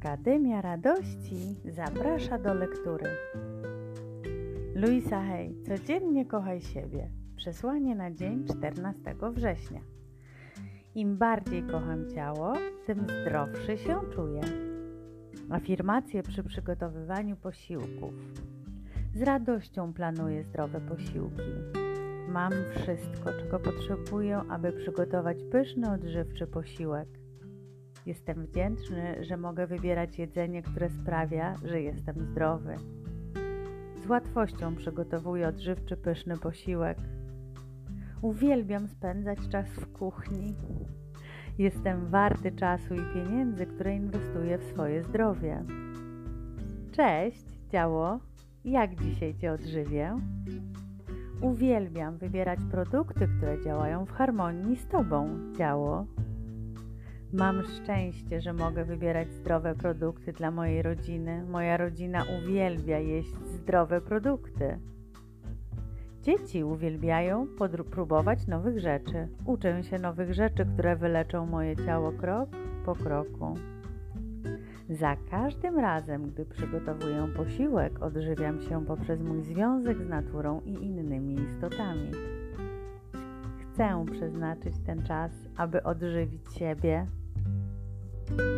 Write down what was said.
Akademia Radości zaprasza do lektury. Luisa Hay, codziennie kochaj siebie. Przesłanie na dzień 14 września. Im bardziej kocham ciało, tym zdrowszy się czuję. Afirmacje przy przygotowywaniu posiłków. Z radością planuję zdrowe posiłki. Mam wszystko, czego potrzebuję, aby przygotować pyszny, odżywczy posiłek. Jestem wdzięczny, że mogę wybierać jedzenie, które sprawia, że jestem zdrowy. Z łatwością przygotowuję odżywczy, pyszny posiłek. Uwielbiam spędzać czas w kuchni. Jestem warty czasu i pieniędzy, które inwestuję w swoje zdrowie. Cześć, ciało. Jak dzisiaj Cię odżywię? Uwielbiam wybierać produkty, które działają w harmonii z Tobą, ciało. Mam szczęście, że mogę wybierać zdrowe produkty dla mojej rodziny. Moja rodzina uwielbia jeść zdrowe produkty. Dzieci uwielbiają próbować nowych rzeczy. Uczę się nowych rzeczy, które wyleczą moje ciało krok po kroku. Za każdym razem, gdy przygotowuję posiłek, odżywiam się poprzez mój związek z naturą i innymi istotami. Chcę przeznaczyć ten czas, aby odżywić siebie, thank you